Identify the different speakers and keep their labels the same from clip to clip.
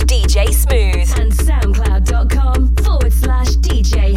Speaker 1: DJ Smooth. And SoundCloud.com forward slash DJ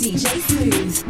Speaker 1: DJ Smooth.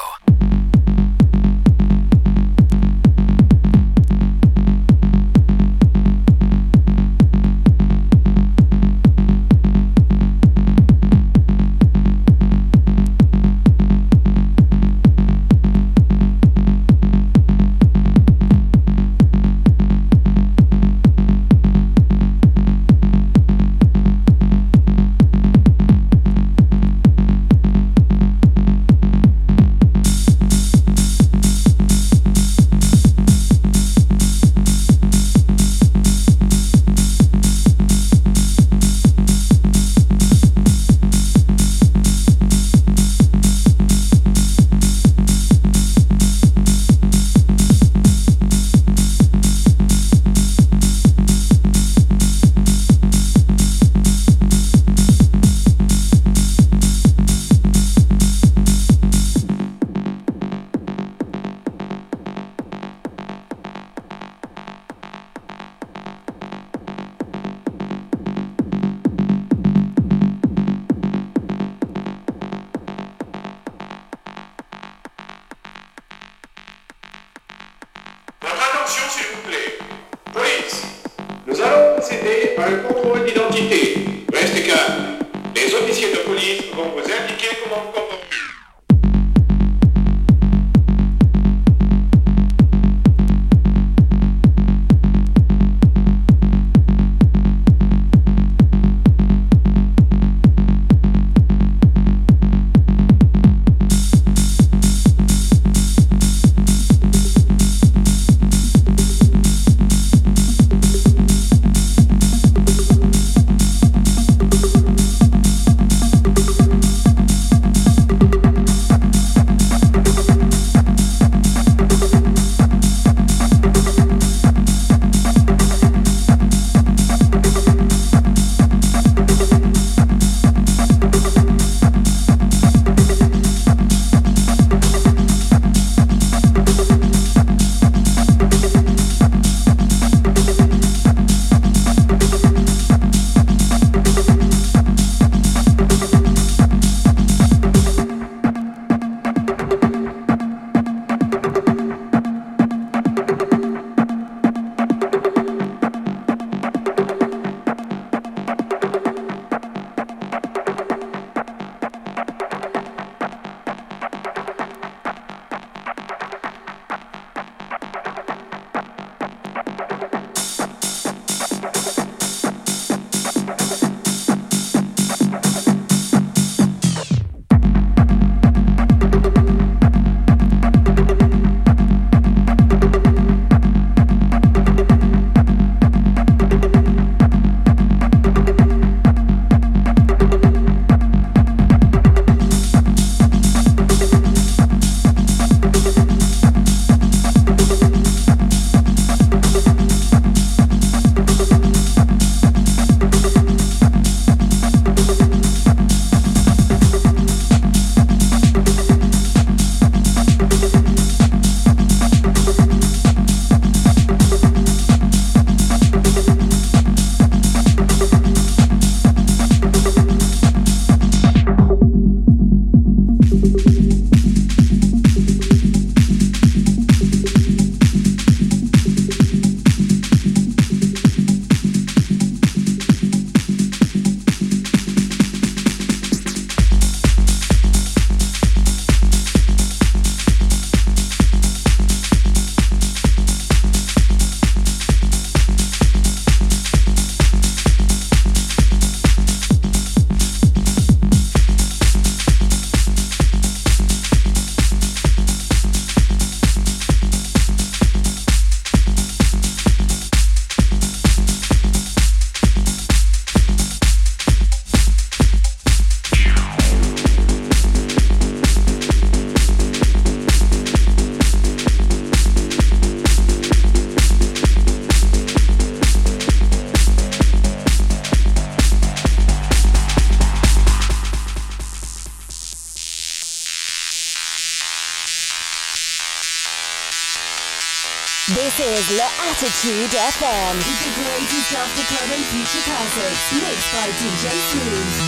Speaker 1: FM. The greatest after club and future classics. Mixed by DJ Smooth.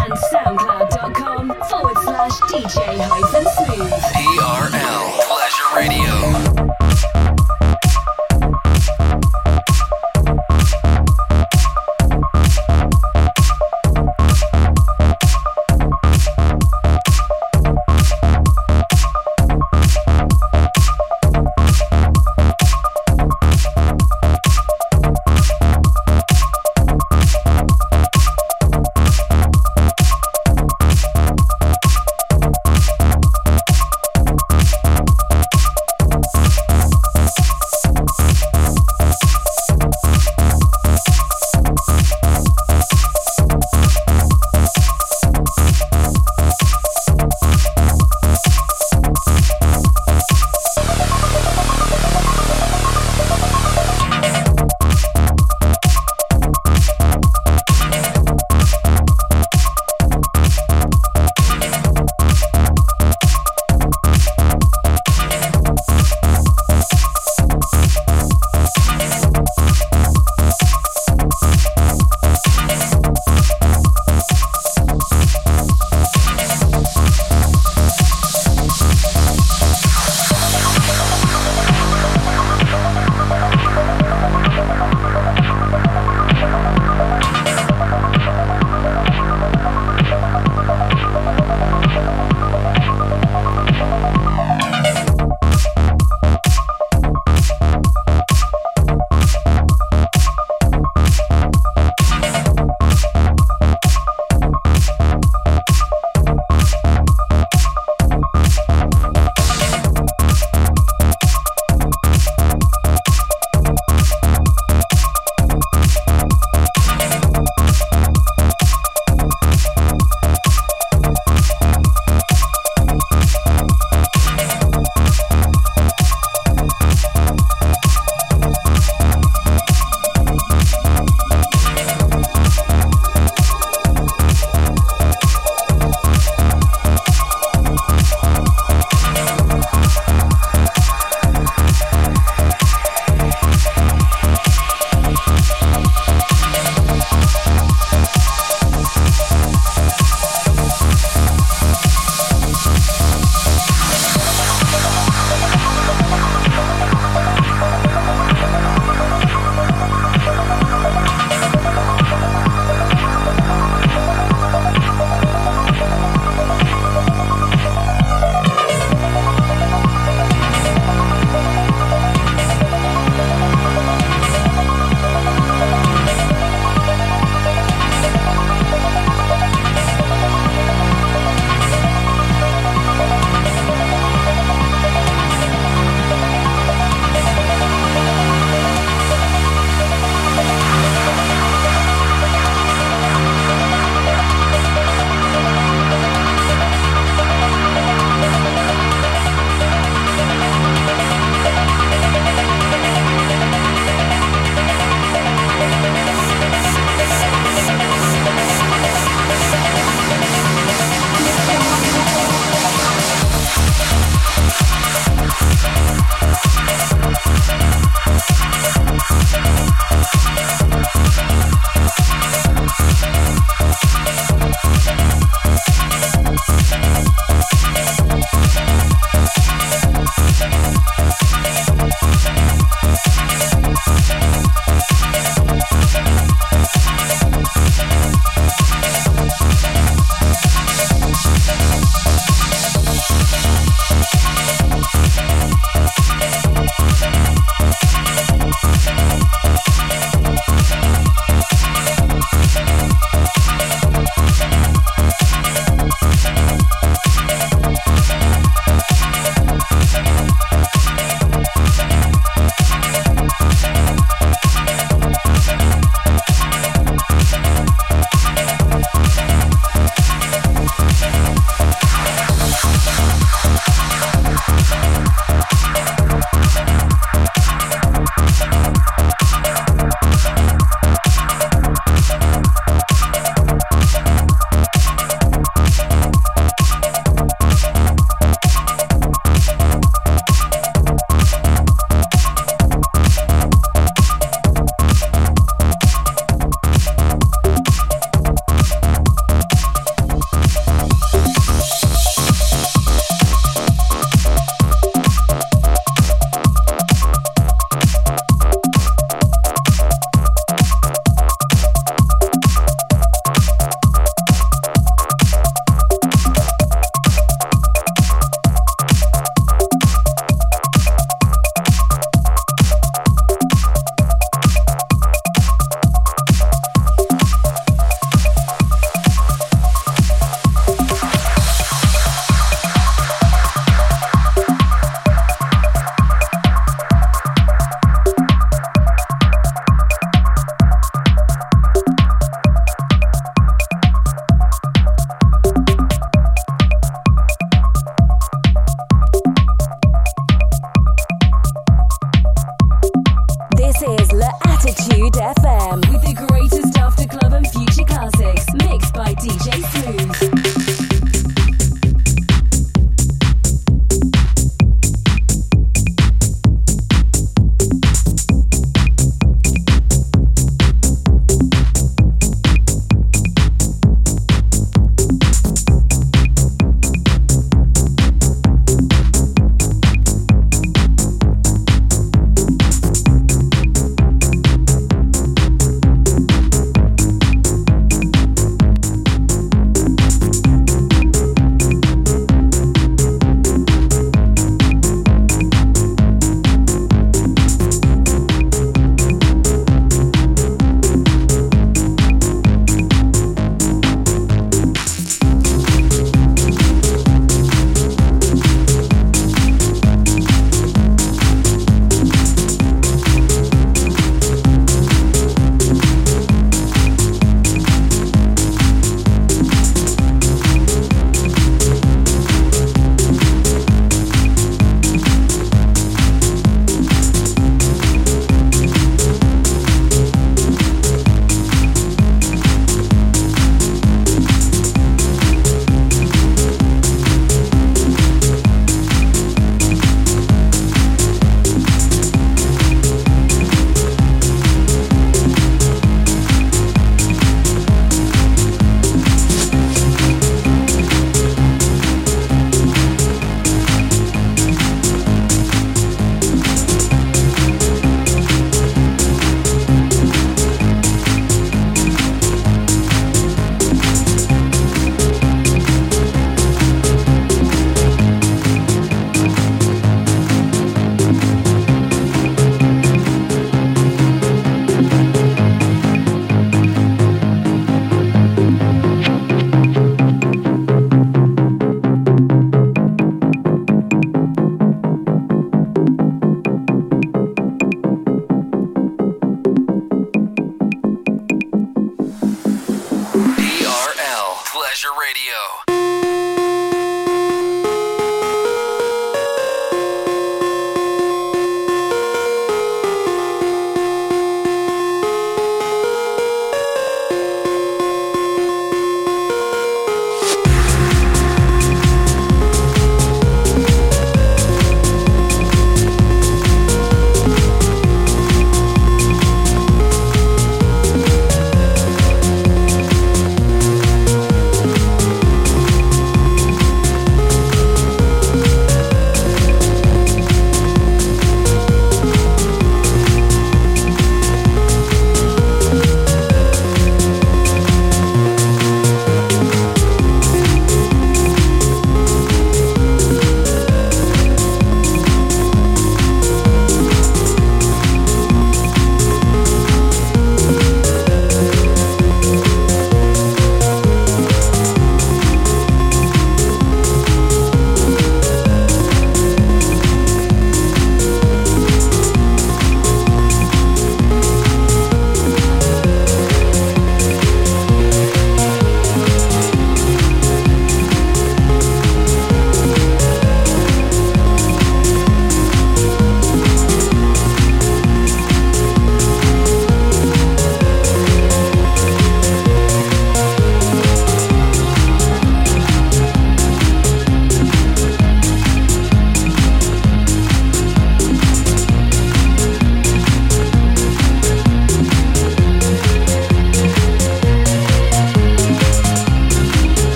Speaker 1: and soundcloud.com forward slash DJ hyphen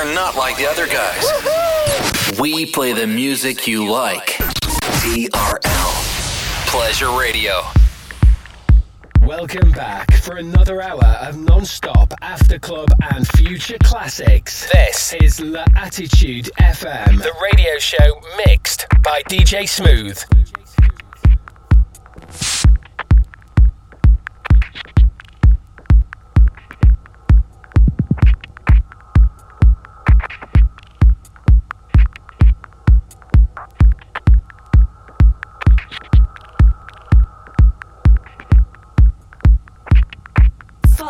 Speaker 2: are not like the other guys. We play the music you like. TRL. Pleasure Radio.
Speaker 3: Welcome back for another hour of non-stop after club and future classics. This is La Attitude FM, the radio show mixed by DJ Smooth.